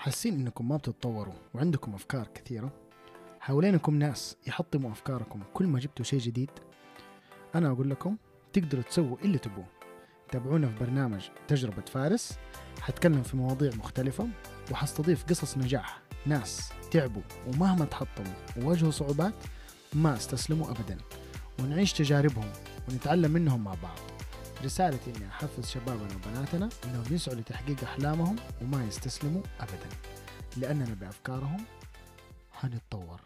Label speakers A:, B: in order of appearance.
A: حاسين إنكم ما بتتطوروا وعندكم أفكار كثيرة؟ حوالينكم ناس يحطموا أفكاركم كل ما جبتوا شيء جديد؟ أنا أقول لكم تقدروا تسووا اللي تبوه. تابعونا في برنامج تجربة فارس. حتكلم في مواضيع مختلفة وحستضيف قصص نجاح ناس تعبوا ومهما تحطموا وواجهوا صعوبات ما استسلموا أبدا. ونعيش تجاربهم ونتعلم منهم مع بعض. رسالتي إني أحفز شبابنا وبناتنا إنهم يسعوا لتحقيق أحلامهم وما يستسلموا أبدا لأننا بأفكارهم حنتطور